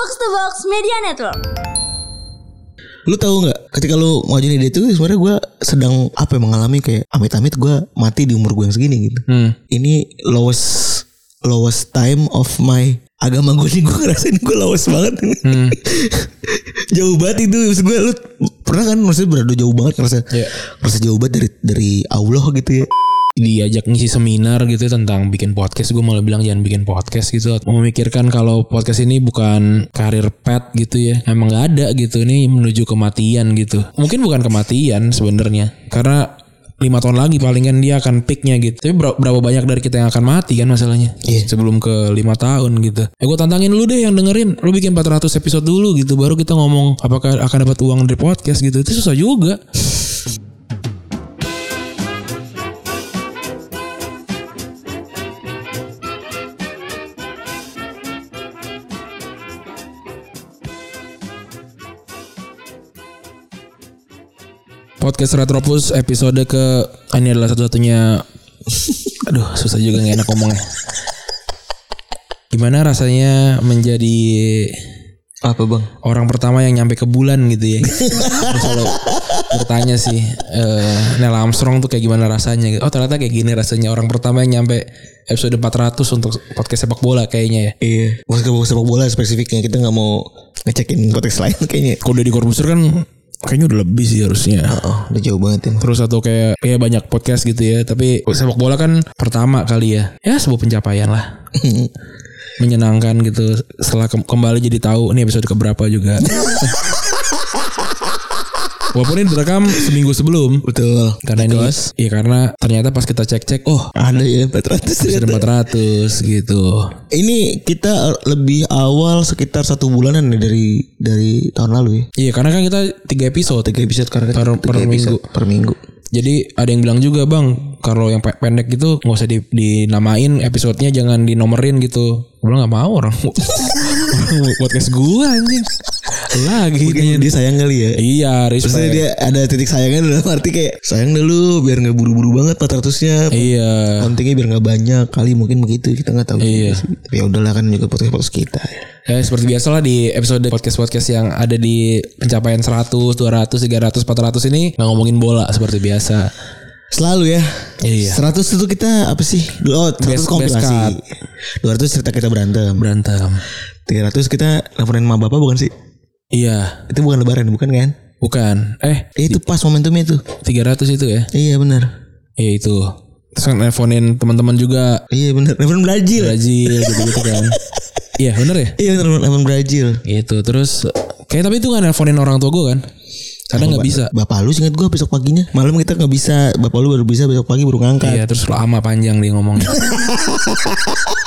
Box to Box Media Network. Lu tahu nggak ketika lu ngajuin ide itu sebenarnya gue sedang apa ya, mengalami kayak amit-amit gue mati di umur gue yang segini gitu. Hmm. Ini lowest lowest time of my agama gue nih gue ngerasain gue lowest banget ini. Hmm. jauh banget itu maksud gue lu pernah kan maksudnya berada jauh banget ngerasa Iya. ngerasa jauh banget dari dari Allah gitu ya. Diajak ngisi seminar gitu tentang bikin podcast. Gue malah bilang jangan bikin podcast gitu. Memikirkan kalau podcast ini bukan karir pet gitu ya. Emang nggak ada gitu. Ini menuju kematian gitu. Mungkin bukan kematian sebenarnya. Karena lima tahun lagi paling kan dia akan peaknya gitu. Tapi ber- berapa banyak dari kita yang akan mati kan masalahnya? Iya. sebelum ke lima tahun gitu. Ya gue tantangin lu deh yang dengerin. Lu bikin 400 episode dulu gitu. Baru kita ngomong apakah akan dapat uang dari podcast gitu. Itu susah juga Podcast Retropus episode ke ini adalah satu-satunya aduh susah juga nggak enak ngomongnya. Gimana rasanya menjadi Apa bang? orang pertama yang nyampe ke bulan gitu ya? Kalau bertanya sih eh Neil Armstrong tuh kayak gimana rasanya? gitu. Oh ternyata kayak gini rasanya orang pertama yang nyampe episode 400 untuk podcast sepak bola kayaknya ya. Iya. Kalau sepak bola spesifiknya kita nggak mau ngecekin konteks lain kayaknya. Kalau Deddy Corbuzier kan kayaknya udah lebih sih harusnya. Oh, udah jauh banget ya. Terus atau kayak kayak banyak podcast gitu ya, tapi sepak bola kan pertama kali ya. Ya sebuah pencapaian lah. Menyenangkan gitu setelah ke- kembali jadi tahu ini episode keberapa juga. Walaupun ini direkam seminggu sebelum. Betul. Karena ini Iya karena ternyata pas kita cek-cek oh Ada ya 400 episode ternyata. 400 gitu. Ini kita lebih awal sekitar satu bulanan nih dari dari tahun lalu ya. Iya karena kan kita tiga episode. Tiga episode karena Per- per minggu. per minggu. Jadi ada yang bilang juga bang, kalau yang pe- pendek gitu nggak usah di, dinamain episodenya jangan dinomerin gitu. Gue bilang nggak mau orang. orang podcast gue anjing. Lagi Mungkin kayaknya. dia sayang kali ya. Iya, respect. dia ada titik sayangnya dalam arti kayak sayang dulu biar nggak buru-buru banget 400-nya. Iya. Pentingnya biar nggak banyak kali mungkin begitu kita nggak tahu. Iya. Tapi ya udahlah kan juga podcast-podcast kita ya. Ya seperti biasa lah di episode podcast-podcast yang ada di pencapaian 100, 200, 300, 400 ini nggak ngomongin bola seperti biasa. Selalu ya. Iya. 100 itu kita apa sih? Oh, 100 Best- kompilasi. best 200 cerita kita berantem. Berantem. 300 kita nelfonin sama bapak bukan sih? Iya, Itu bukan lebaran bukan kan? bukan. Eh, Eh, itu pas momentumnya itu. 300 itu ya. Iya benar. Iya itu. Terus kan nelfonin teman-teman juga Iya benar. Nelfon Brazil. Brazil gitu-gitu kan. Iya bener ya? Iya benar nelfon Brazil. Gitu terus kayak tapi itu nggak nelfonin orang tua gue kan? Karena nggak bisa. Bapak lu ingat gua besok paginya. Malam kita nggak bisa. Bapak lu baru bisa besok pagi baru ngangkat. Iya terus lama panjang dia ngomongnya.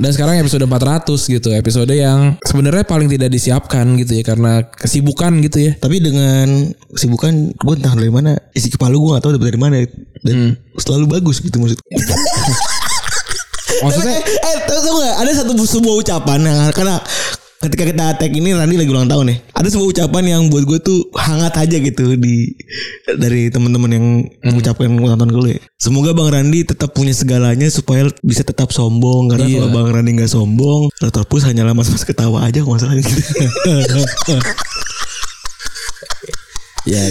Dan sekarang episode 400 gitu, episode yang sebenarnya paling tidak disiapkan gitu ya karena kesibukan gitu ya. Tapi dengan kesibukan gue entah dari mana isi kepala gue gak tahu dari mana dan selalu bagus gitu maksudnya. Maksudnya eh, eh tahu gak ada satu sebuah ucapan yang karena ketika kita tag ini Randy lagi ulang tahun nih. Ada sebuah ucapan yang buat gue tuh hangat aja gitu di dari teman-teman yang mengucapkan ulang tahun ke lu ya. Semoga Bang Randy tetap punya segalanya supaya bisa tetap sombong karena Iya. kalau Bang Randy nggak sombong, Retropus hanyalah mas-mas ketawa aja masalah gitu. ya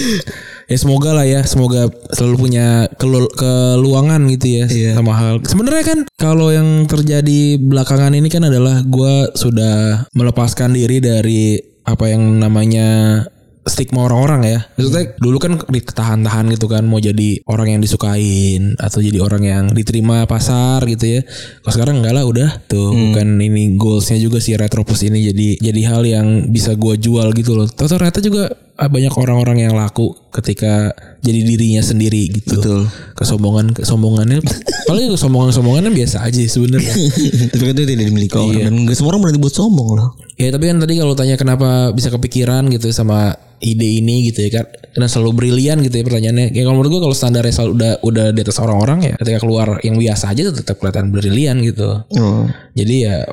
ya semoga lah ya semoga selalu punya kelu- keluangan gitu ya Iya. sama hal. Sebenarnya kan kalau yang terjadi belakangan ini kan adalah gua sudah melepaskan diri dari apa yang namanya stigma orang-orang ya. Maksudnya dulu kan ditahan-tahan gitu kan mau jadi orang yang disukain atau jadi orang yang diterima pasar gitu ya. Kalau sekarang enggak lah udah tuh. Bukan ini goalsnya juga si retropus ini jadi jadi hal yang bisa gua jual gitu loh. Ternyata juga banyak orang-orang yang laku ketika jadi dirinya sendiri gitu Betul. kesombongan kesombongannya paling kesombongan kesombongannya biasa aja sebenarnya Tapi kan itu tidak dimiliki orang Iya. dan gak semua orang berani buat sombong loh. Ya tapi kan tadi kalau tanya kenapa bisa kepikiran gitu sama ide ini gitu ya kan karena selalu brilian gitu ya pertanyaannya. Ya kalau menurut gue kalau standarnya selalu udah udah di atas orang-orang ya ketika keluar yang biasa aja tetap kelihatan brilian gitu. Oh. Jadi ya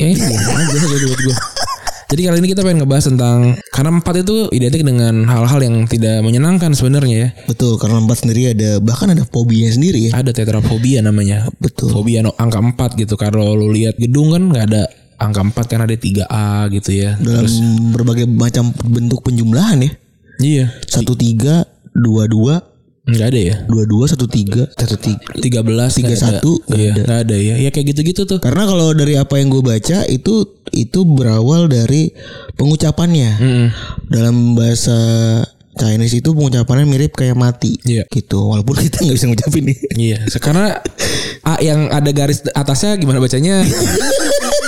ya ini aja buat gue. Jadi kali ini kita pengen ngebahas tentang karena empat itu identik dengan hal-hal yang tidak menyenangkan sebenarnya ya. Betul karena empat sendiri ada bahkan ada fobianya sendiri ya. Ada tetrafobia namanya. Betul. Fobia no- angka 4 gitu. Kalau lu lihat gedung kan nggak ada angka 4 kan ada 3A gitu ya. dalam berbagai macam bentuk penjumlahan ya. Iya. Satu tiga dua dua Enggak ada ya. dua dua satu tiga satu tiga. 13 Tiga nggak ada. satu, nggak Iya, ada. ya. Ya kayak gitu-gitu tuh. Karena kalau dari apa yang gue baca itu itu berawal dari pengucapannya. Mm-mm. Dalam bahasa Chinese itu pengucapannya mirip kayak mati. Iya. Gitu. Walaupun kita nggak bisa ngucapin nih. Iya, karena A yang ada garis atasnya gimana bacanya?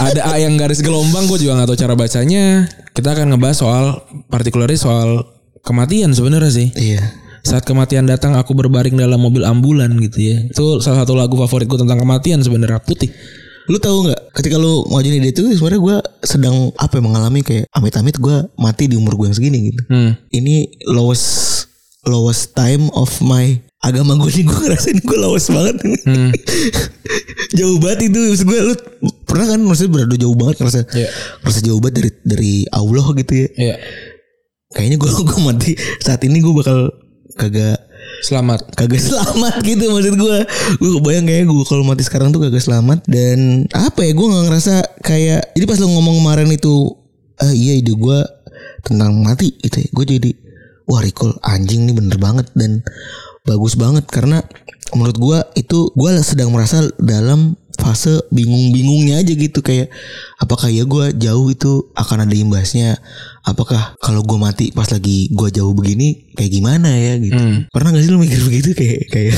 ada A yang garis gelombang gue juga nggak tahu cara bacanya. Kita akan ngebahas soal partikularnya soal kematian sebenarnya sih. Iya. Saat kematian datang aku berbaring dalam mobil ambulan gitu ya. Itu salah satu lagu favoritku tentang kematian sebenarnya putih. Lu tahu nggak ketika lu ngajuin ide itu sebenarnya gue sedang apa ya, mengalami kayak amit-amit gue mati di umur gue yang segini gitu. Hmm. Ini lowest lowest time of my agama gue nih gue ngerasain gue lowest banget. Hmm. jauh banget itu maksud gue lu pernah kan maksudnya berada jauh banget ngerasa Iya. ngerasa jauh banget dari dari Allah gitu ya. Iya. Kayaknya gue gue mati saat ini gue bakal kagak Selamat. kagak selamat gitu maksud gue gue kebayang kayak gue kalau mati sekarang tuh kagak selamat dan apa ya gue nggak ngerasa kayak jadi pas lo ngomong kemarin itu ah iya ide gue tentang mati gitu ya gue jadi wah recall anjing nih bener banget dan bagus banget karena menurut gue itu gue sedang merasa dalam fase bingung-bingungnya aja gitu kayak apakah ya gue jauh itu akan ada imbasnya apakah kalau gue mati pas lagi gue jauh begini kayak gimana ya gitu Hmm. pernah gak sih lu mikir begitu kayak kayak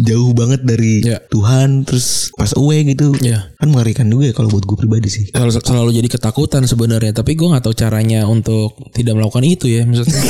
jauh banget dari Ya. Tuhan terus pas away gitu Ya. kan mengerikan juga ya kalau buat gue pribadi sih Selalu, selalu jadi ketakutan sebenarnya, tapi gue nggak tahu caranya untuk tidak melakukan itu ya maksudnya.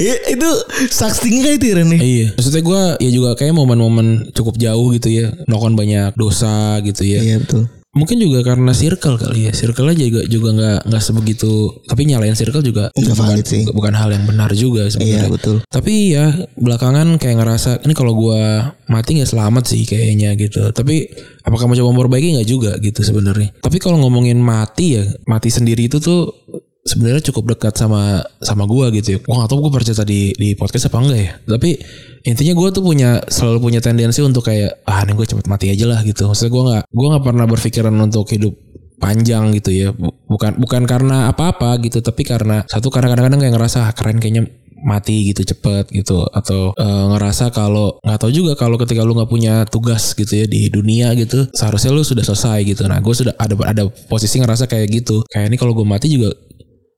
ya, itu saksingnya kan itu Ren, ya? Iya, maksudnya gue ya juga kayak momen-momen cukup jauh gitu ya, melakukan banyak dosa gitu ya. iya betul Mungkin juga karena circle kali ya, circle aja juga juga nggak nggak sebegitu, tapi nyalain circle juga Nggak bukan, valid sih. bukan hal yang benar juga iya sebenarnya. betul Tapi ya belakangan kayak ngerasa ini kalau gua mati nggak selamat sih kayaknya gitu. Tapi apakah mau coba memperbaiki nggak juga gitu sebenarnya. Tapi kalau ngomongin mati ya, mati sendiri itu tuh sebenarnya cukup dekat sama sama gua gitu ya. Gua gak tahu gua percaya di di podcast apa enggak ya. Tapi intinya gua tuh punya selalu punya tendensi untuk kayak ah ini gue cepet mati aja lah gitu. Maksudnya gua nggak gua nggak pernah berpikiran untuk hidup panjang gitu ya Bu- bukan bukan karena apa-apa gitu tapi karena satu karena kadang-kadang kayak ngerasa "Ah, keren kayaknya mati gitu cepet gitu atau eh, ngerasa kalau nggak tahu juga kalau ketika lu nggak punya tugas gitu ya di dunia gitu seharusnya lu sudah selesai gitu nah gue sudah ada ada posisi ngerasa kayak gitu kayak ini kalau gue mati juga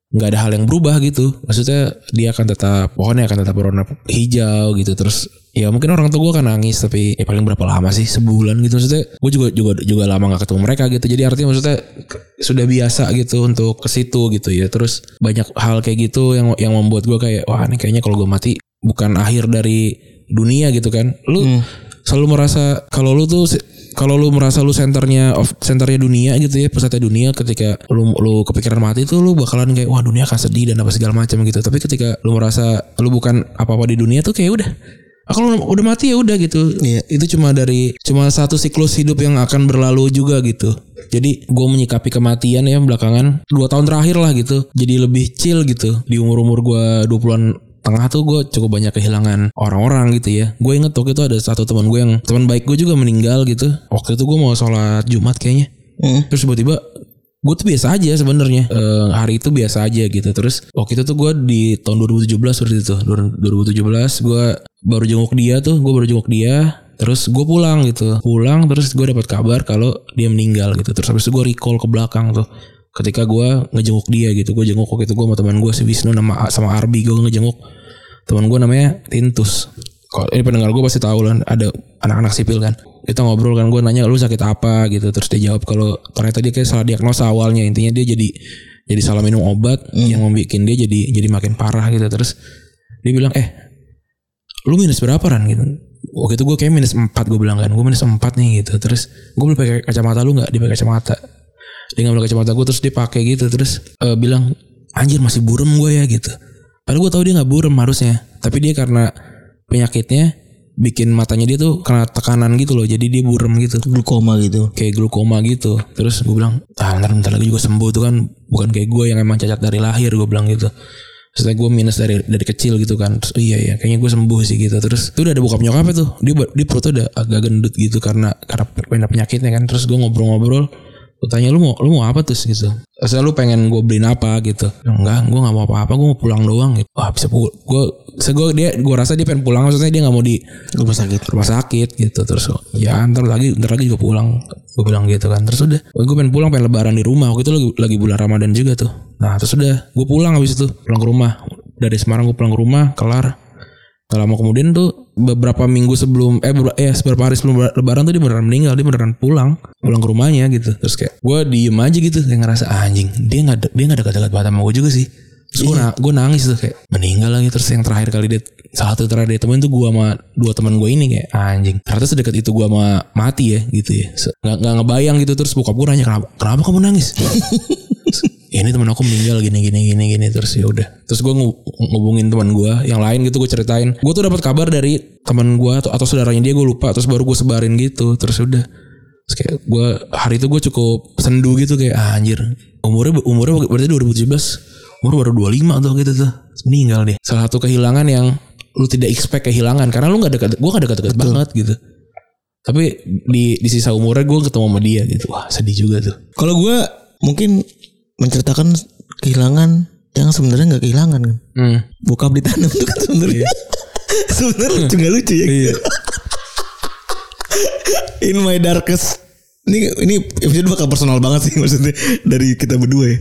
nggak ada hal yang berubah gitu. Maksudnya dia akan tetap pohonnya akan tetap berwarna hijau gitu. Terus ya mungkin orang tua gue akan nangis tapi ya paling berapa lama sih? Sebulan gitu. Maksudnya gue juga juga juga lama gak ketemu mereka gitu. Jadi artinya maksudnya sudah biasa gitu untuk ke situ gitu ya. Terus banyak hal kayak gitu yang yang membuat gue kayak wah ini kayaknya kalau gue mati bukan akhir dari dunia gitu kan. Lu selalu merasa kalau lu tuh kalau lu merasa lu senternya of senternya dunia gitu ya pusatnya dunia ketika lu lu kepikiran mati tuh lu bakalan kayak wah dunia akan sedih dan apa segala macam gitu. Tapi ketika lu merasa lu bukan apa-apa di dunia tuh kayak udah ah, kalau udah mati ya udah gitu. Iya. itu cuma dari cuma satu siklus hidup yang akan berlalu juga gitu. Jadi gue menyikapi kematian ya belakangan dua tahun terakhir lah gitu. Jadi lebih chill gitu. Di umur umur gue 20-an tengah tuh gue cukup banyak kehilangan orang-orang gitu ya. Gue inget waktu itu ada satu teman gue yang teman baik gue juga meninggal gitu. Waktu itu gue mau sholat jumat kayaknya. Hmm. terus tiba-tiba gue tuh biasa aja sebenarnya. Eh, hari itu biasa aja gitu. Terus waktu itu tuh gue di tahun 2017 seperti itu. 2017 gue baru jenguk dia tuh gue baru jenguk dia. Terus gue pulang gitu. Pulang terus gue dapat kabar kalau dia meninggal gitu. Terus habis itu gue recall ke belakang tuh ketika gue ngejenguk dia gitu gue jenguk waktu itu gue sama teman gue si Wisnu nama sama Arbi gue ngejenguk. Teman gue namanya Tintus. Kalau ini pendengar gue pasti tahu lah ada anak-anak sipil kan. Kita ngobrol kan gue nanya lu sakit apa? gitu terus dia jawab kalau ternyata dia kayak salah diagnosa awalnya. Intinya dia jadi jadi salah minum obat yang membuat dia jadi jadi makin parah gitu. Terus dia bilang eh lu minus berapa ran? Gitu. Waktu itu gue kayak minus 4 gue bilang kan. Gue minus 4 nih gitu. Terus gue boleh pakai kacamata lu nggak dia pakai kacamata dia ngambil kacamata gue terus dia pakai gitu terus eh, bilang anjir masih burem gue ya gitu. Padahal gue tahu dia nggak burem harusnya tapi dia karena penyakitnya bikin matanya dia tuh kena tekanan gitu loh jadi dia burem gitu. Glukoma gitu. Kayak glukoma gitu. Terus gue bilang ah ntar, ntar lagi juga sembuh tuh kan. Bukan kayak gue yang emang cacat dari lahir gue bilang gitu. Setelah gue minus dari dari kecil gitu kan. Terus, oh iya iya kayaknya gue sembuh sih gitu. Terus tuh udah ada bokap nyokapnya tuh. Dia dia perutnya udah agak gendut gitu karena karena penyakitnya kan. Terus gue ngobrol-ngobrol Gue tanya lu mau lu mau apa tuh gitu. Terus lu pengen gue beliin apa? Gitu. Enggak, gue nggak mau apa-apa, gue mau pulang doang. Gitu. Wah bisa gue gue gue dia gue rasa dia pengen pulang maksudnya dia nggak mau di Rumah sakit. rumah sakit gitu. Terus ya ntar lagi ntar lagi juga pulang. Gue bilang gitu kan. Terus udah gue pengen pulang pengen lebaran di rumah. Waktu itu lagi, lagi bulan ramadan juga tuh. Nah terus udah gue pulang habis itu pulang ke rumah. Dari Semarang gue pulang ke rumah kelar Gak lama kemudian tuh beberapa minggu sebelum eh beberapa, eh beberapa hari sebelum lebaran tuh dia beneran meninggal dia beneran pulang pulang ke rumahnya gitu. Terus kayak gue diem aja gitu kayak ngerasa ah, anjing dia nggak dia nggak dekat-dekat banget sama gue juga sih. Terus gue na gue nangis tuh kayak meninggal lagi. Terus yang terakhir kali dia salah satu terakhir dia temuin tuh gue sama dua teman gue ini kayak ah, anjing. Ternyata sedekat itu gue sama mati ya gitu ya. Nggak nggak ngebayang gitu. Terus bokap gue nanya kenapa kenapa kamu nangis ini teman aku meninggal gini gini gini gini. Terus ya udah. Terus gue ngubungin teman gue yang lain gitu gue ceritain. Gue tuh dapat kabar dari teman gue atau, atau saudaranya dia gue lupa. Terus baru gue sebarin gitu. Terus udah. Terus kayak gue hari itu gue cukup sendu gitu kayak ah, anjir. Umurnya umurnya berarti 2017 umur baru 25 tuh gitu tuh. Meninggal dia. Salah satu kehilangan yang lu tidak expect kehilangan. Karena lu nggak dekat gue gak dekat-dekat banget gitu. Tapi di di sisa umurnya gue ketemu sama dia gitu. Wah sedih juga tuh. Kalau gue mungkin menceritakan kehilangan yang sebenarnya nggak kehilangan kan. hmm. Bokap ditanam itu kan sebenarnya. sebenarnya lucu nggak lucu ya. Iya. In my darkest ini ini episode bakal personal banget sih maksudnya dari kita berdua ya.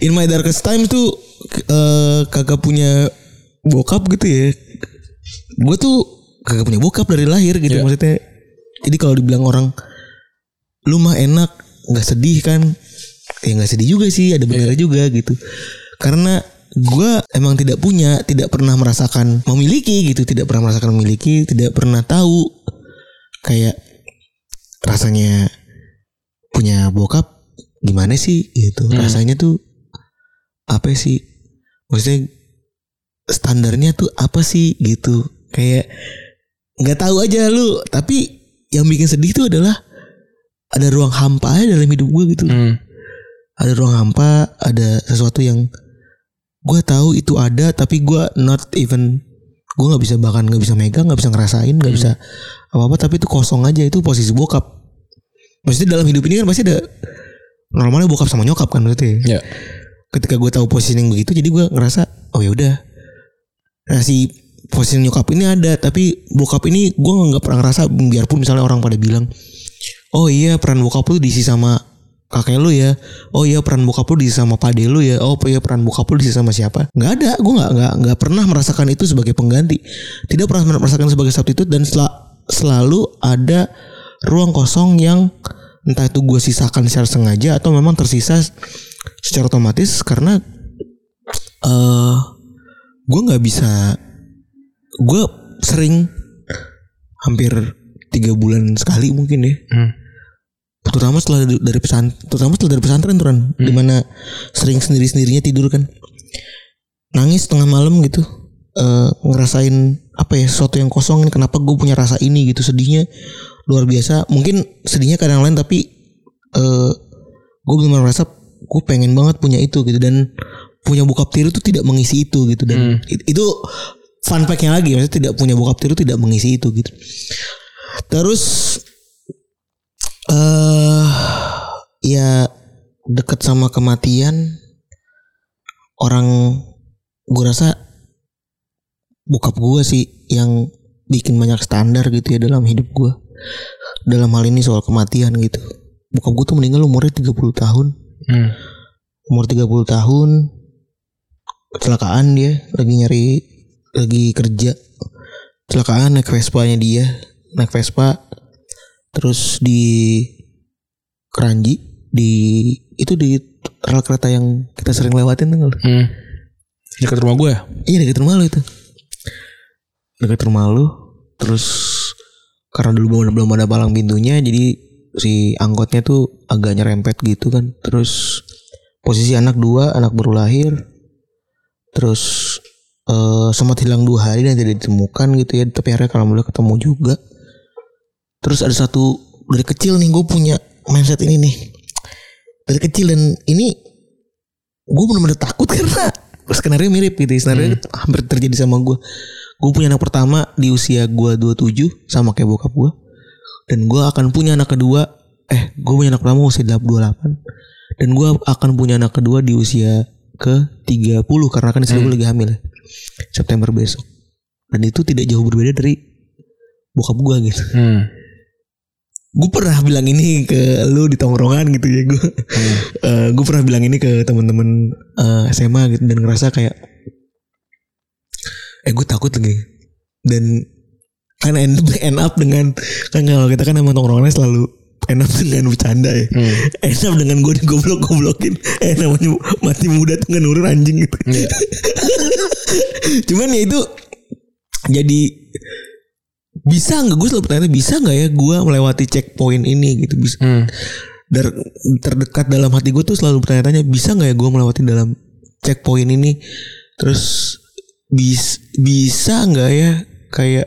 In my darkest time tuh eh, kagak punya bokap gitu ya. Gue tuh kagak punya bokap dari lahir gitu Iya. maksudnya. Jadi kalau dibilang orang lu mah enak nggak sedih kan? Ya nggak sedih juga sih, ada benernya juga gitu. Karena gue emang tidak punya, tidak pernah merasakan memiliki gitu, tidak pernah merasakan memiliki, tidak pernah tahu kayak rasanya punya bokap gimana sih gitu. Rasanya tuh apa sih? Maksudnya standarnya tuh apa sih gitu. Kayak nggak tahu aja lu, tapi yang bikin sedih tuh adalah ada ruang hampa aja dalam hidup gue gitu Hmm. Ada ruang hampa ada sesuatu yang gue tahu itu ada tapi gue not even gue nggak bisa bahkan nggak bisa megang nggak bisa ngerasain nggak bisa apa apa tapi itu kosong aja itu posisi bokap. Maksudnya dalam hidup ini kan pasti ada normalnya bokap sama nyokap kan maksudnya Ya. ketika gue tahu posisi yang begitu jadi gue ngerasa oh ya udah. Nah si posisi nyokap ini ada tapi bokap ini gue nggak pernah ngerasa biarpun misalnya orang pada bilang oh iya peran bokap lu diisi sama kakek lu ya. Oh iya peran bokap lu diisi sama pade lu ya. Oh iya peran bokap lu diisi sama siapa? Nggak ada. Gue nggak nggak nggak pernah merasakan itu sebagai pengganti. Tidak pernah merasakan sebagai substitute dan sel- selalu ada ruang kosong yang entah itu gue sisakan secara sengaja atau memang tersisa secara otomatis karena eh gue nggak bisa gue sering hampir tiga bulan sekali mungkin ya. Hmm. Terutama setelah dari, pesan terutama setelah dari pesantren tuh Ran. Di mana sering sendiri sendirinya tidur kan. Nangis tengah malam gitu. Eh ngerasain apa ya sesuatu yang kosong kenapa gue punya rasa ini gitu sedihnya luar biasa. Mungkin sedihnya kadang lain tapi eh gue benar merasa gue pengen banget punya itu gitu dan punya bokap tiri itu tidak mengisi itu gitu dan it- itu fun fact-nya lagi maksudnya tidak punya bokap tiri tidak mengisi itu gitu. Terus eh ya deket sama kematian orang gue rasa bokap gue sih yang bikin banyak standar gitu ya dalam hidup gue dalam hal ini soal kematian gitu. Bokap gue tuh meninggal umurnya 30 tahun. Hmm. umur 30 tahun kecelakaan dia lagi nyari lagi kerja. Kecelakaan naik Vespa-nya dia. Naik Vespa terus di Keranji di itu di rel kereta yang kita sering lewatin tuh nggak? Hmm. Dekat rumah gue ya? iya dekat rumah lu itu dekat rumah lu terus karena dulu belum belum ada palang pintunya jadi si angkotnya tuh agak nyerempet gitu kan terus posisi anak dua anak baru lahir terus eh sempat hilang dua hari dan tidak ditemukan gitu ya tapi akhirnya kalau mulai ketemu juga terus ada satu dari kecil nih gue punya mindset ini nih. Dari kecil dan ini gue benar-benar takut karena skenario mirip gitu skenario hampir terjadi sama gue gue punya anak pertama di usia gue 27 sama kayak bokap gue dan gue akan punya anak kedua eh gue punya anak pertama usia 28 dan gue akan punya anak kedua di usia ke 30 karena kan istri gue lagi hamil. Ya. September besok. Dan itu tidak jauh berbeda dari bokap gue gitu. Hmm. Gue pernah bilang ini ke lu di tongkrongan gitu ya gue gue pernah bilang ini ke teman-teman eh, SMA gitu dan ngerasa kayak eh gue takut lagi. Dan kan end, end up dengan kan kalau kita kan emang tongkrongannya selalu end up dengan bercanda ya. End up dengan gue digoblok goblokin eh namanya mati muda tuh nurun anjing gitu. Cuman ya itu jadi bisa nggak gue selalu bertanya bisa nggak ya gue melewati checkpoint ini gitu? Bisa. Hmm. dar terdekat dalam hati gue tuh selalu bertanya-tanya bisa nggak ya gue melewati dalam checkpoint ini? Terus bis bisa nggak ya kayak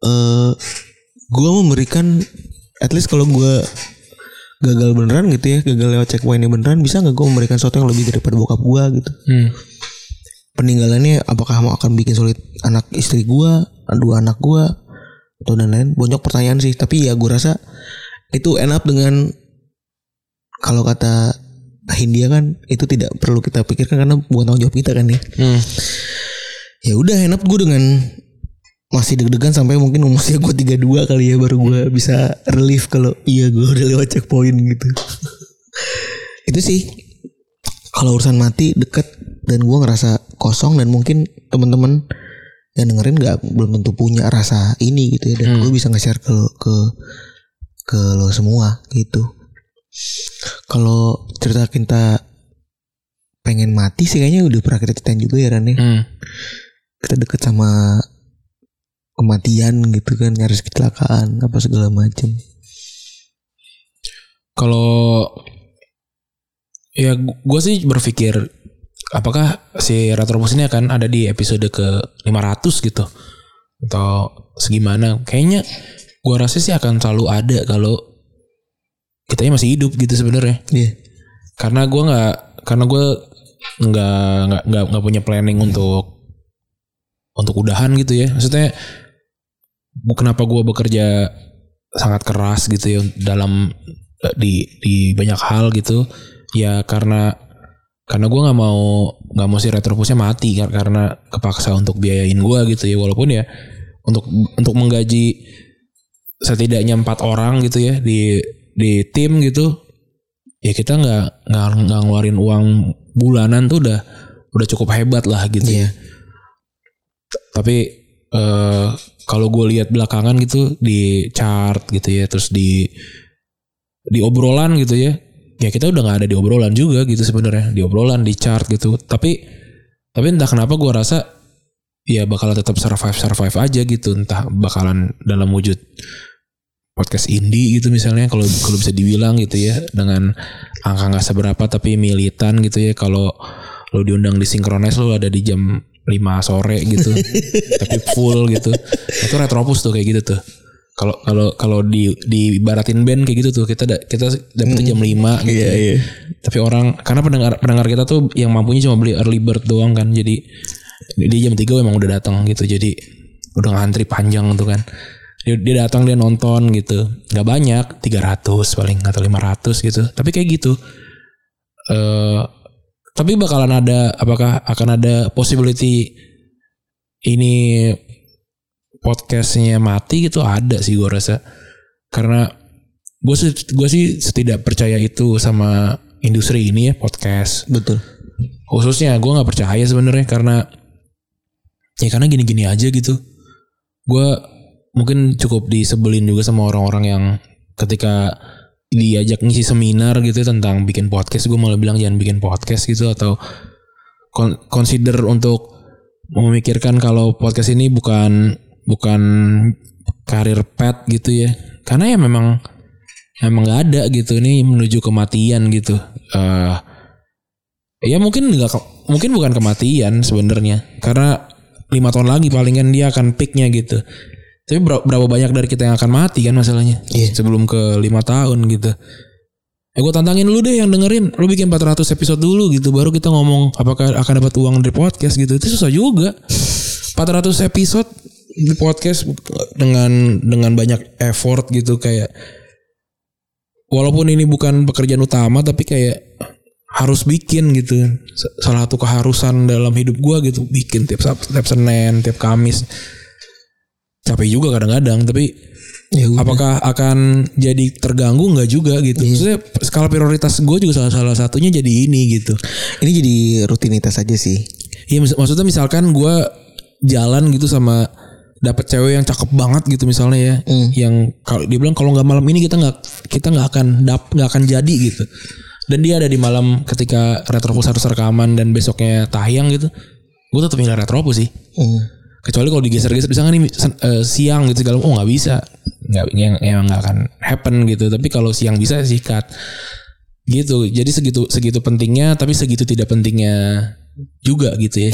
eh gue memberikan at least kalau gue gagal beneran gitu ya gagal lewat checkpointnya beneran bisa nggak gue memberikan sesuatu yang lebih daripada bokap gue gitu? Hmm. peninggalannya apakah mau akan bikin sulit anak istri gua, dua anak gua atau dan lain banyak pertanyaan sih tapi ya gua rasa itu end up dengan kalau kata Hindia kan itu tidak perlu kita pikirkan karena bukan tanggung jawab kita kan ya. Hmm. ya udah end up gue dengan masih deg-degan sampai mungkin usia gue 32 kali ya baru gue bisa relief kalau iya gue udah lewat checkpoint gitu. Itu sih kalau urusan mati deket dan gue ngerasa kosong dan mungkin temen-temen yang dengerin nggak belum tentu punya rasa ini gitu ya dan gue bisa nge-share ke ke ke lo semua gitu. Kalau cerita kita pengen mati sih kayaknya udah pernah kita ceritain juga ya Ran ya. Hmm. kita deket sama kematian gitu kan nyaris kecelakaan apa segala macem. Kalau ya gue sih berpikir apakah si Retropus ini akan ada di episode ke 500 gitu atau segimana? Kayaknya gue rasa sih akan selalu ada kalau kitanya masih hidup gitu sebenarnya. Iya Karena gue nggak karena gue nggak nggak nggak nggak punya planning untuk untuk udahan gitu ya. Maksudnya kenapa gue bekerja sangat keras gitu ya dalam di di banyak hal gitu ya karena karena gue nggak mau nggak mau si retropusnya mati kar- karena kepaksa untuk biayain gue gitu ya. Walaupun ya untuk untuk menggaji setidaknya empat orang gitu ya di di tim gitu ya kita nggak nggak ngeluarin uang bulanan tuh udah udah cukup hebat lah gitu ya. Tapi eh kalau gue lihat belakangan gitu di chart gitu ya terus di di obrolan gitu ya ya kita udah nggak ada di obrolan juga gitu sebenarnya di obrolan di chart gitu. Tapi tapi entah kenapa gue rasa ya bakalan tetap survive survive aja gitu. Entah bakalan dalam wujud podcast indie gitu misalnya kalau kalau bisa dibilang gitu ya dengan angka nggak seberapa tapi militan gitu ya. Kalau lo diundang di sinkronis lo ada di jam 5 sore gitu tapi full gitu. Itu retropus tuh kayak gitu tuh kalau kalau kalau di di ibaratin band kayak gitu tuh kita da, kita dapetnya jam 5 gitu Iya ya. iya. Tapi orang karena pendengar pendengar kita tuh yang mampunya cuma beli early bird doang kan jadi dia jam 3 emang udah datang gitu jadi udah ngantri panjang tuh kan. Dia, dia datang dia nonton gitu. Nggak banyak 300 paling atau 500 gitu. Tapi kayak gitu. Eh tapi bakalan ada apakah akan ada possibility ini podcastnya mati gitu ada sih gue rasa. Karena gue sih gue sih tidak percaya itu sama industri ini ya podcast. Betul. Khususnya gue nggak percaya sebenarnya karena ya karena gini-gini aja gitu. Gue mungkin cukup disebelin juga sama orang-orang yang ketika diajak ngisi seminar gitu tentang bikin podcast gue malah bilang jangan bikin podcast gitu atau con- consider untuk memikirkan kalau podcast ini bukan bukan karir pet gitu ya. Karena ya memang emang nggak ada gitu. Ini menuju kematian gitu. Eh ya mungkin nggak mungkin bukan kematian sebenarnya. Karena lima tahun lagi palingan dia akan peaknya gitu. Tapi ber- berapa banyak dari kita yang akan mati kan masalahnya? Iya. sebelum ke lima tahun gitu. Ya gue tantangin lu deh yang dengerin. Lu bikin 400 episode dulu gitu. Baru kita ngomong apakah akan dapat uang dari podcast gitu. Itu susah juga. 400 episode di podcast dengan dengan banyak effort gitu kayak walaupun ini bukan pekerjaan utama tapi kayak harus bikin gitu. Salah satu keharusan dalam hidup gua gitu bikin tiap tiap Senin tiap Kamis. Capek juga kadang-kadang tapi Ya udah. apakah akan jadi terganggu? Nggak juga gitu. Maksudnya skala prioritas gue juga salah salah satunya jadi ini gitu. Ini jadi rutinitas aja sih. Iya mak- maksudnya misalkan gue jalan gitu sama dapet cewek yang cakep banget gitu misalnya ya, yang kalau dia bilang kalau nggak malam ini kita nggak kita nggak akan dap nggak akan jadi gitu. Dan dia ada di malam ketika Retropus harus rekaman dan besoknya tayang gitu, gue tetap milih Retropus sih. Hmm. Kecuali kalau digeser-geser misalnya nih sen- eh, siang gitu segala, oh nggak bisa, nggak yang yang nggak akan happen gitu. Tapi kalau siang bisa sikat gitu. Jadi segitu segitu pentingnya, tapi segitu tidak pentingnya juga gitu ya.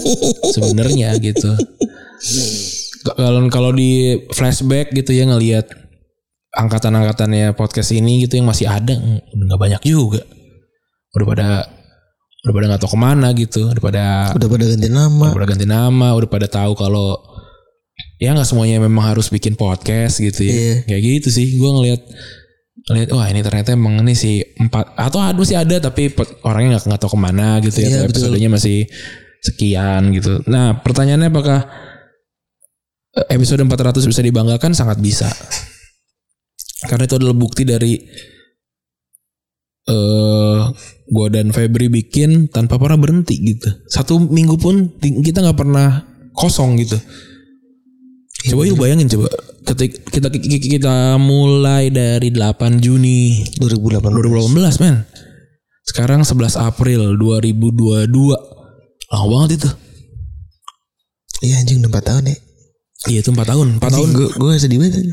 Sebenarnya gitu. Kalau kalau di flashback gitu ya ngelihat angkatan-angkatannya podcast ini gitu yang masih ada mm, nggak banyak juga. Udah pada udah pada nggak tahu ke mana gitu, udah pada Udah pada ganti nama. udah pada ganti nama, udah pada tahu kalau ya nggak semuanya memang harus bikin podcast gitu ya. Iya. Kayak gitu sih. Gue ngelihat ngelihat wah ini ternyata emang ini sih empat atau ada masih ada tapi orangnya nggak nggak tahu ke mana gitu ya. Iya, Atau betul. Episodenya masih sekian gitu. Nah pertanyaannya apakah episode 400 bisa dibanggakan? Sangat bisa. Karena itu adalah bukti dari eh gua dan Febri bikin tanpa pernah berhenti gitu. Satu minggu pun kita nggak pernah kosong gitu. Coba yuk bayangin coba ketika kita kita, kita mulai dari 8 Juni 2018. 2018 men. Sekarang 11 April 2022. Lama banget itu. Iya anjing udah 4 tahun ya. Iya itu 4 tahun. 4 tahun. Gue gue sedih banget.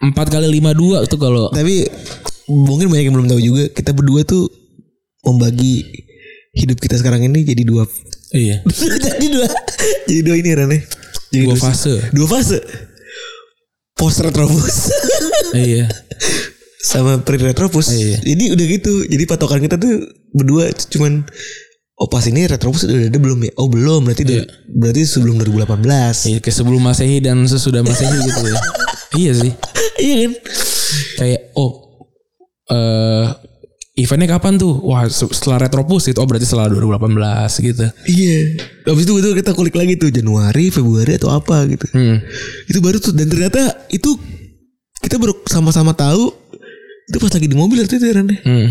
4 kali 52 itu kalau Tapi mungkin banyak yang belum tahu juga kita berdua tuh membagi hidup kita sekarang ini jadi dua iya, jadi dua jadi dua ini Rane. Jadi dua dua- fase. Dua fase. Post retrobus iya. sama pre retrobus. Iya. Jadi udah gitu. Jadi patokan kita tuh berdua cuman Oh pas ini retrobus udah ada belum ya? Oh belum berarti udah- berarti sebelum 2018. Iya, kayak sebelum Masehi dan sesudah Masehi gitu ya. iya sih. Iya kan? Kayak oh eh eventnya kapan tuh? Wah, se- setelah Retropus itu oh berarti setelah 2018 gitu. Iya. Habis itu betul kita kulik lagi tuh Januari, Februari atau apa gitu. Hmm. Itu baru tuh dan ternyata itu kita baru sama-sama tahu itu pas lagi di mobil itu ya ya. Hmm.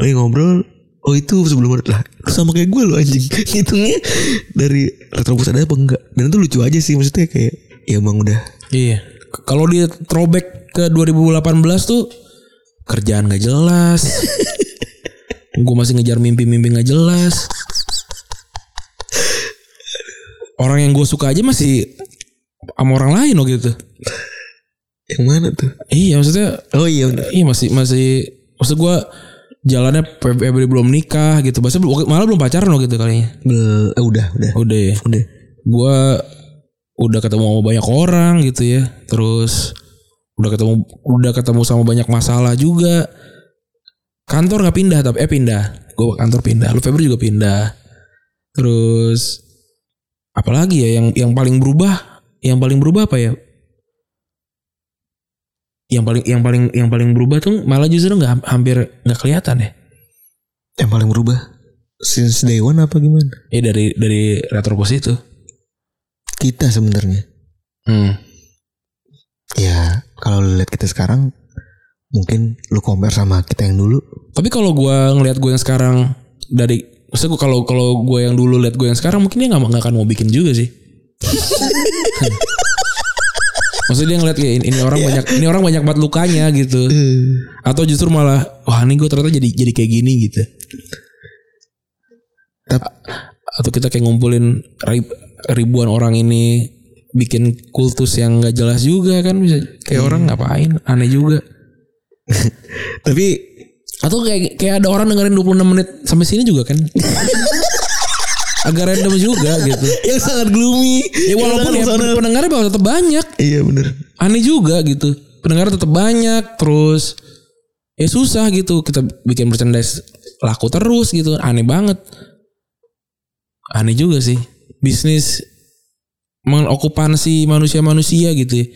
Lagi ngobrol Oh itu sebelum lah sama kayak gue loh anjing Hitungnya dari retrobus ada apa enggak Dan itu lucu aja sih Maksudnya kayak Ya emang udah Iya. Kalau dia throwback ke 2018 tuh kerjaan gak jelas. gue masih ngejar mimpi-mimpi gak jelas. Orang yang gue suka aja masih sama orang lain loh gitu. Yang mana tuh Iya maksudnya Oh iya Iya masih masih maksud gue jalannya Febri belum nikah gitu. Bahasa malah belum pacaran loh gitu kalinya. Bel- eh, Udah udah Udah ya. Udah Gue udah ketemu sama banyak orang gitu ya. Terus udah ketemu udah ketemu sama banyak masalah juga. Kantor nggak pindah tapi eh pindah. Gue kantor pindah. Lu Febri juga pindah. Terus apalagi ya yang yang paling berubah? Yang paling berubah apa ya? Yang paling yang paling yang paling berubah tuh malah justru nggak hampir nggak kelihatan ya. Yang paling berubah Since day one apa gimana Ya dari dari retrobus itu. Kita sebenarnya Hmm. Ya Kalau lu lihat kita sekarang Mungkin lu compare sama kita yang dulu Tapi kalau gua ngelihat gue yang sekarang dari maksudnya gua kalau kalau gue yang dulu lihat gue yang sekarang mungkin dia nggak nggak akan mau bikin juga sih. Maksudnya dia ngeliat kayak ini, orang banyak ini orang banyak banget lukanya gitu. Atau justru malah wah ini gue ternyata jadi jadi kayak gini gitu. Tap- Atau kita kayak ngumpulin rib- ribuan orang ini bikin kultus yang nggak jelas juga kan bisa kayak orang ngapain aneh juga. Tapi Atau kayak kayak ada orang dengerin 26 menit sampai sini juga kan. Agak random juga gitu. Yang sangat gloomy Ya walaupun ya pendengarnya bakal tetap banyak. Iya bener Aneh juga gitu. Pendengar tetap banyak terus ya susah gitu kita bikin merchandise laku terus gitu. Aneh banget. Aneh juga sih. Bisnis mengokupansi manusia-manusia gitu ya.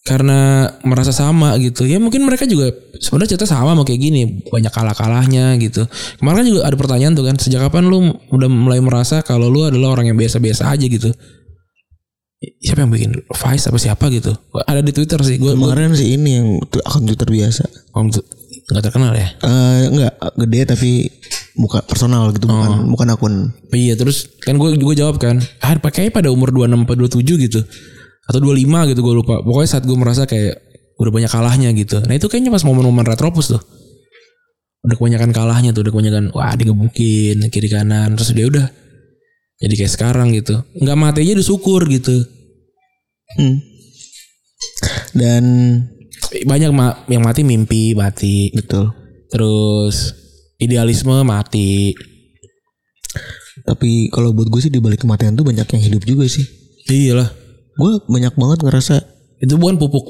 Karena merasa sama gitu. Ya mungkin mereka juga sebenarnya cerita sama mau kayak gini banyak kalah kalahnya gitu. Kemarin juga ada pertanyaan tuh kan sejak kapan lu udah mulai merasa kalau lu adalah orang yang biasa-biasa aja gitu? Siapa yang bikin? Vice apa siapa gitu? Ada di Twitter sih gue Kemarin sih ini yang akun Twitter biasa. nggak terkenal ya? Eh enggak gede tapi muka personal gitu bukan bukan akun. Iya terus kan gue gue jawab kan ah pakai pada umur 26 atau 27 gitu atau 25 gitu gue lupa. Pokoknya saat gue merasa kayak udah banyak kalahnya gitu. Nah itu kayaknya pas momen-momen retropus tuh. Udah kebanyakan kalahnya tuh udah kebanyakan wah digebukin kiri kanan terus dia udah jadi kayak sekarang gitu. Nggak mati aja udah syukur gitu. Hmm. Dan banyak ma- yang mati mimpi mati. Betul. terus idealisme mati. Tapi kalau buat gue sih di balik kematian tuh banyak yang hidup juga sih. iyalah Gue banyak banget ngerasa itu bukan pupuk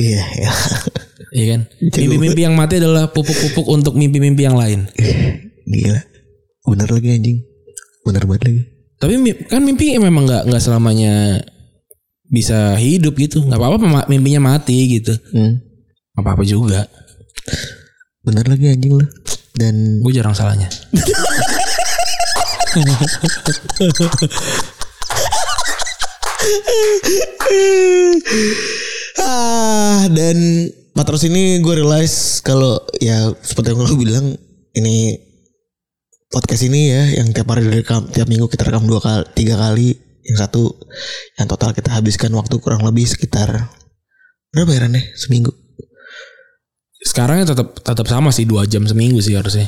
iya ya. Iya kan mimpi-mimpi yang mati adalah pupuk-pupuk untuk mimpi-mimpi yang lain Gila. Bener lagi anjing. Bener banget lagi. Tapi kan mimpi memang nggak nggak selamanya bisa hidup gitu. nggak apa-apa mimpinya mati gitu. Hmm. apa-apa juga. Bener lagi anjing lu. Dan Gue jarang salahnya. ah dan Patros ini gue realize kalau ya seperti yang lo bilang ini podcast ini ya yang tiap hari direkam tiap minggu kita rekam dua kali tiga kali. Yang satu yang total kita habiskan waktu kurang lebih sekitar berapa ya Ran, ya? Seminggu? Sekarang ya tetap tetap sama sih dua jam seminggu sih harusnya.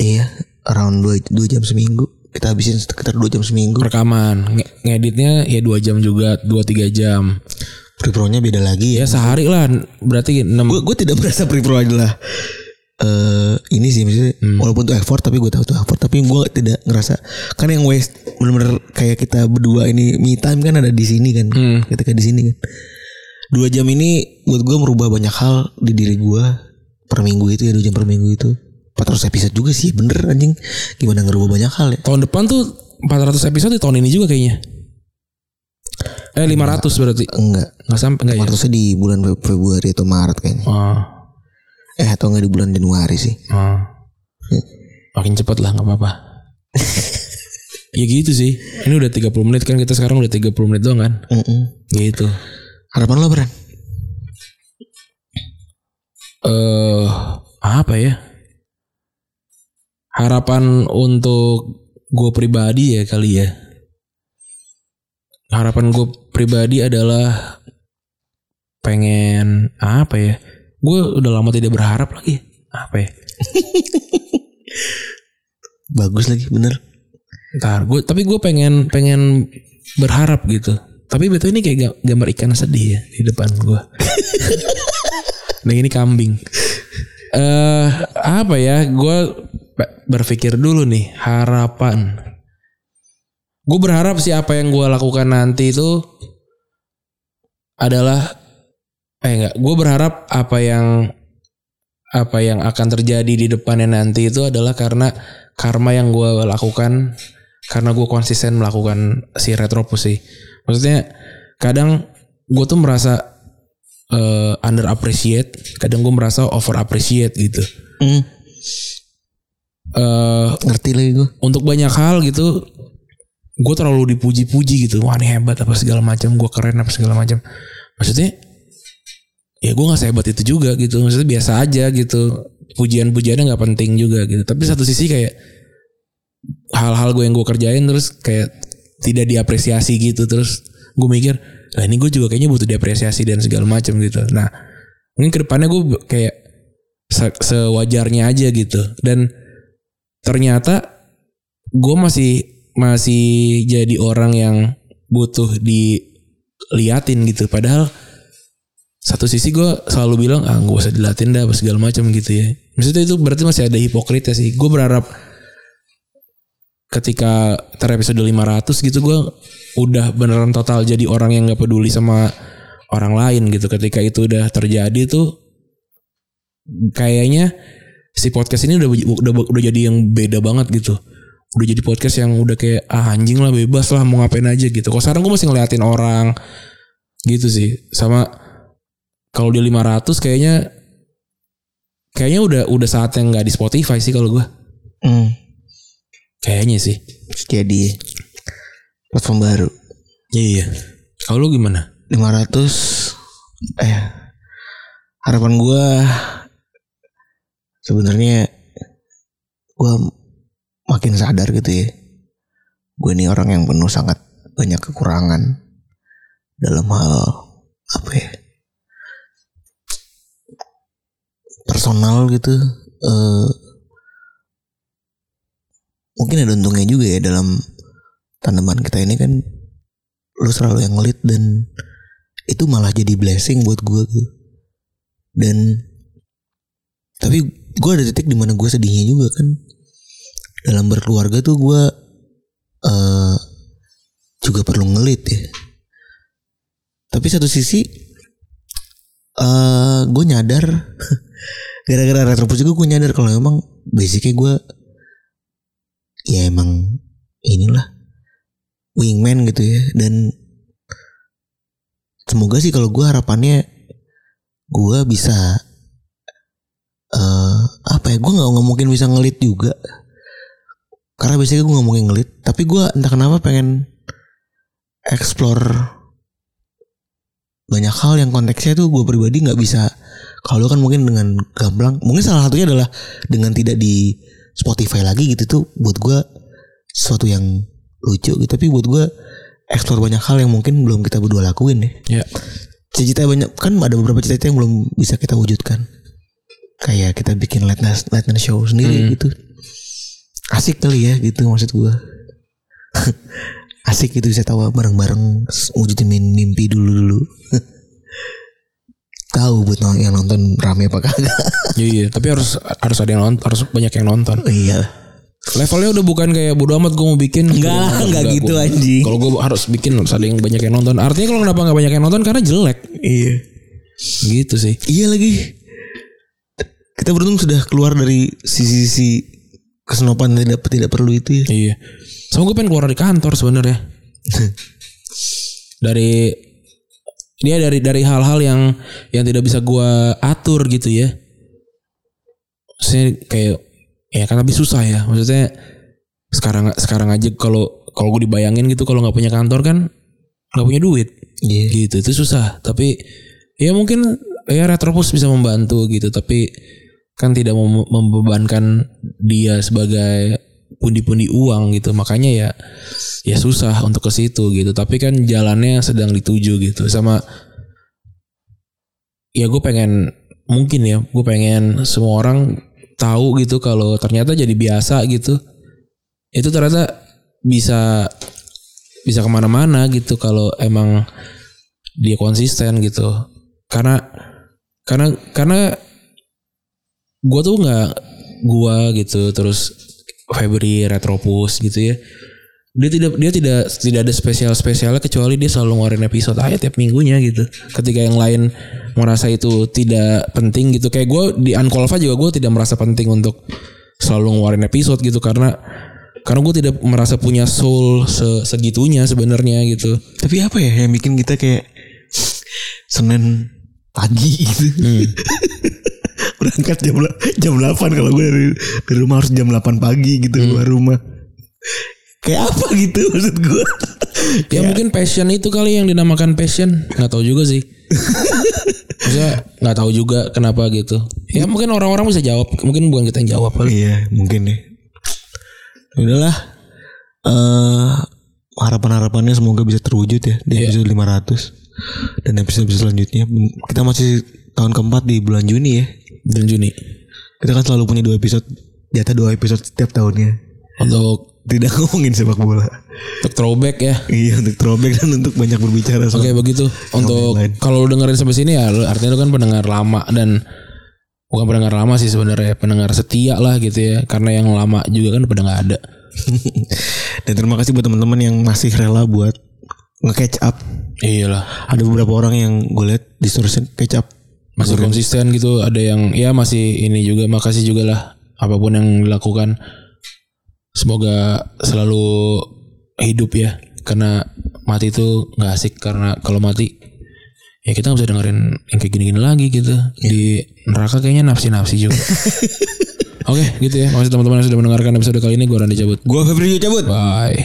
iya around dua, dua jam seminggu kita habisin sekitar dua jam seminggu. Rekaman, nge- ngeditnya ya dua jam juga, dua tiga jam. pre-pro-nya beda lagi ya. Ya sehari lah, berarti enam. gue tidak merasa pre-pro adalah eh ini sih maksudnya walaupun itu effort tapi gue tahu itu effort. Tapi gue tidak ngerasa kan yang waste bener-bener kayak kita berdua ini me time kan ada di sini kan. Ketika di sini kan. Dua jam ini buat gue merubah banyak hal di diri gue per minggu itu ya dua jam per minggu itu 400 episode juga sih bener anjing gimana ngerubah banyak hal ya Tahun depan tuh 400 episode di tahun ini juga kayaknya. Eh 500 berarti. enggak Nggak sampai enggak ya? 400 di bulan Fe- Februari atau Maret kayaknya Oh, eh atau enggak di bulan Januari sih oh. Makin cepet lah nggak apa-apa. ya gitu sih. Ini udah 30 menit kan kita sekarang udah 30 menit doang kan. Mm-mm. Gitu. harapan lo Bran Eh apa ya? Harapan untuk gue pribadi ya kali ya. Harapan gue pribadi adalah pengen apa ya? Gue udah lama tidak berharap lagi. Apa ya? bagus lagi bener Ntar gue tapi gue pengen pengen berharap gitu. Tapi betul ini kayak ga- gambar ikan sedih ya di depan gue. nah ini kambing. Eh apa ya? Gue berpikir dulu nih harapan. Gue berharap sih apa yang gue lakukan nanti itu adalah eh enggak. Gue berharap apa yang apa yang akan terjadi di depannya nanti itu adalah karena karma yang gue lakukan karena gue konsisten melakukan si retropus sih maksudnya kadang gue tuh merasa eh, under appreciate kadang gue merasa over appreciate gitu Hmm, eh ngerti lagi gue untuk banyak hal gitu gue terlalu dipuji-puji gitu. Wah ini hebat apa segala macam gue keren apa segala macam. Maksudnya ya gue nggak sehebat itu juga gitu. Maksudnya biasa aja gitu. Pujian-pujiannya nggak penting juga gitu. Tapi satu sisi kayak hal-hal gue yang gue kerjain terus kayak tidak diapresiasi gitu. Terus gue mikir lah ini gue juga kayaknya butuh diapresiasi dan segala macam gitu. Nah mungkin ke depannya gue kayak se- sewajarnya aja gitu. Dan ternyata gue masih masih jadi orang yang butuh diliatin gitu. Padahal satu sisi gue selalu bilang ah gak usah dilatin dah apa segala macam gitu ya. Maksudnya itu berarti masih ada hipokritnya sih. Gue berharap ketika ter episode 500 gitu gue udah beneran total jadi orang yang gak peduli sama orang lain gitu. Ketika itu udah terjadi tuh kayaknya si podcast ini udah udah udah jadi yang beda banget gitu udah jadi podcast yang udah kayak ah anjing lah bebas lah mau ngapain aja gitu kalau sekarang gue masih ngeliatin orang Gitu sih. Sama kalau dia 500 kayaknya kayaknya udah udah saatnya nggak di Spotify sih kalau gua. Hmm. Kayaknya sih. Jadi platform baru. Iya. Kalau lu gimana? 500 eh harapan gua sebenarnya gua makin sadar gitu ya. Gue ini orang yang penuh sangat banyak kekurangan dalam hal apa ya? personal gitu eh mungkin ada untungnya juga ya dalam tanaman kita ini kan lu selalu yang ngelit dan itu malah jadi blessing buat gue gitu. dan tapi gue ada titik di mana gue sedihnya juga kan. Dalam berkeluarga tuh gue eh juga perlu ngelit ya. Tapi satu sisi eh gue nyadar gara-gara retropus juga gue nyadar kalau emang basicnya gue ya emang inilah wingman gitu ya. Dan semoga sih kalau gue harapannya gue bisa apa ya gue nggak nggak mungkin bisa ngelit juga. Karena biasanya gue nggak mungkin ngelit tapi gue entah kenapa pengen explore banyak hal yang konteksnya tuh gue pribadi nggak bisa. Kalau kan mungkin dengan gamblang mungkin salah satunya adalah dengan tidak di Spotify lagi gitu tuh buat gue sesuatu yang lucu gitu. Tapi buat gue explore banyak hal yang mungkin belum kita berdua lakuin ya Ya. cita-cita banyak kan ada beberapa cita-cita yang belum bisa kita wujudkan kayak kita bikin late night, late night show sendiri gitu asik kali ya gitu maksud gue asik gitu bisa tawa bareng-bareng wujudin mim- mimpi dulu dulu tahu buat yang nonton rame apa kagak Iya, iya. tapi harus harus ada yang nonton, harus banyak yang nonton. iya Levelnya udah bukan kayak bodo amat gue mau bikin. Enggak lah, enggak gitu, anjing. Kalau gue harus bikin harus ada yang banyak yang nonton. Artinya kalau kenapa nggak banyak yang nonton karena jelek. iya Gitu sih. iya lagi kita beruntung sudah keluar dari sisi-sisi kesenopan tidak tidak perlu itu ya Iya. Sama gue pengen keluar dari kantor sebenarnya. dari dia dari dari hal-hal yang yang tidak bisa gue atur gitu ya. Maksudnya kayak ya kan lebih susah ya. Maksudnya sekarang sekarang aja kalau kalau gue dibayangin gitu kalau nggak punya kantor kan nggak punya duit. Iya. Gitu itu susah. Tapi ya mungkin ya Retropus bisa membantu gitu. Tapi kan tidak mem- membebankan dia sebagai pundi-pundi uang gitu. Makanya ya ya susah untuk ke situ gitu. Tapi kan jalannya sedang dituju gitu. Sama ya gue pengen mungkin ya gue pengen semua orang tahu gitu kalau ternyata jadi biasa gitu itu ternyata bisa bisa ke mana-mana gitu kalau emang dia konsisten gitu karena karena karena gue tuh nggak gue gitu terus Febri Retropus gitu ya. Dia tidak dia tidak tidak ada spesial spesialnya kecuali dia selalu ngeluarin episode aja tiap minggunya gitu. Ketika yang lain merasa itu tidak penting gitu. Kayak gue di Unqualified juga gue tidak merasa penting untuk selalu ngeluarin episode gitu karena karena gue tidak merasa punya soul se- segitunya sebenarnya gitu. Tapi apa ya yang bikin kita kayak Senin pagi gitu. Berangkat jam jam 8 kalau gue dari, dari rumah harus jam 8 pagi gitu keluar rumah. Kayak apa gitu maksud gue. Ya mungkin passion itu kali yang dinamakan passion nggak tahu juga sih. Maksudnya nggak tahu juga kenapa gitu. Ya mungkin orang-orang bisa jawab, mungkin bukan kita yang jawab kali. Iya mungkin nih. Udahlah. eh harapan-harapannya semoga bisa terwujud ya di episode 500 dan episode selanjutnya kita masih tahun keempat di bulan Juni ya Bulan Juni. kita kan selalu punya dua episode jatah dua episode setiap tahunnya Untuk tidak ngomongin sepak bola untuk throwback ya. iya untuk throwback dan untuk banyak berbicara Oke begitu. Untuk kalau lu dengerin sampai sini ya artinya lu kan pendengar lama dan bukan pendengar lama sih sebenarnya pendengar setia lah gitu ya. Karena yang lama juga kan pada nggak ada. dan terima kasih buat teman-teman yang masih rela buat nge-catch up Iyalah. ada beberapa orang yang gue lihat di stories catch up Masih konsisten gitu. Ada yang ya masih ini juga makasih juga lah apa pun yang dilakukan. Semoga selalu hidup ya. Karena mati itu nggak asik karena kalau mati ya kita nggak bisa dengerin yang kayak gini-gini lagi gitu di neraka kayaknya nafsi-nafsi juga oke gitu ya makasih teman-teman yang sudah mendengarkan episode kali ini gue Randy cabut Gua Febri cabut. bye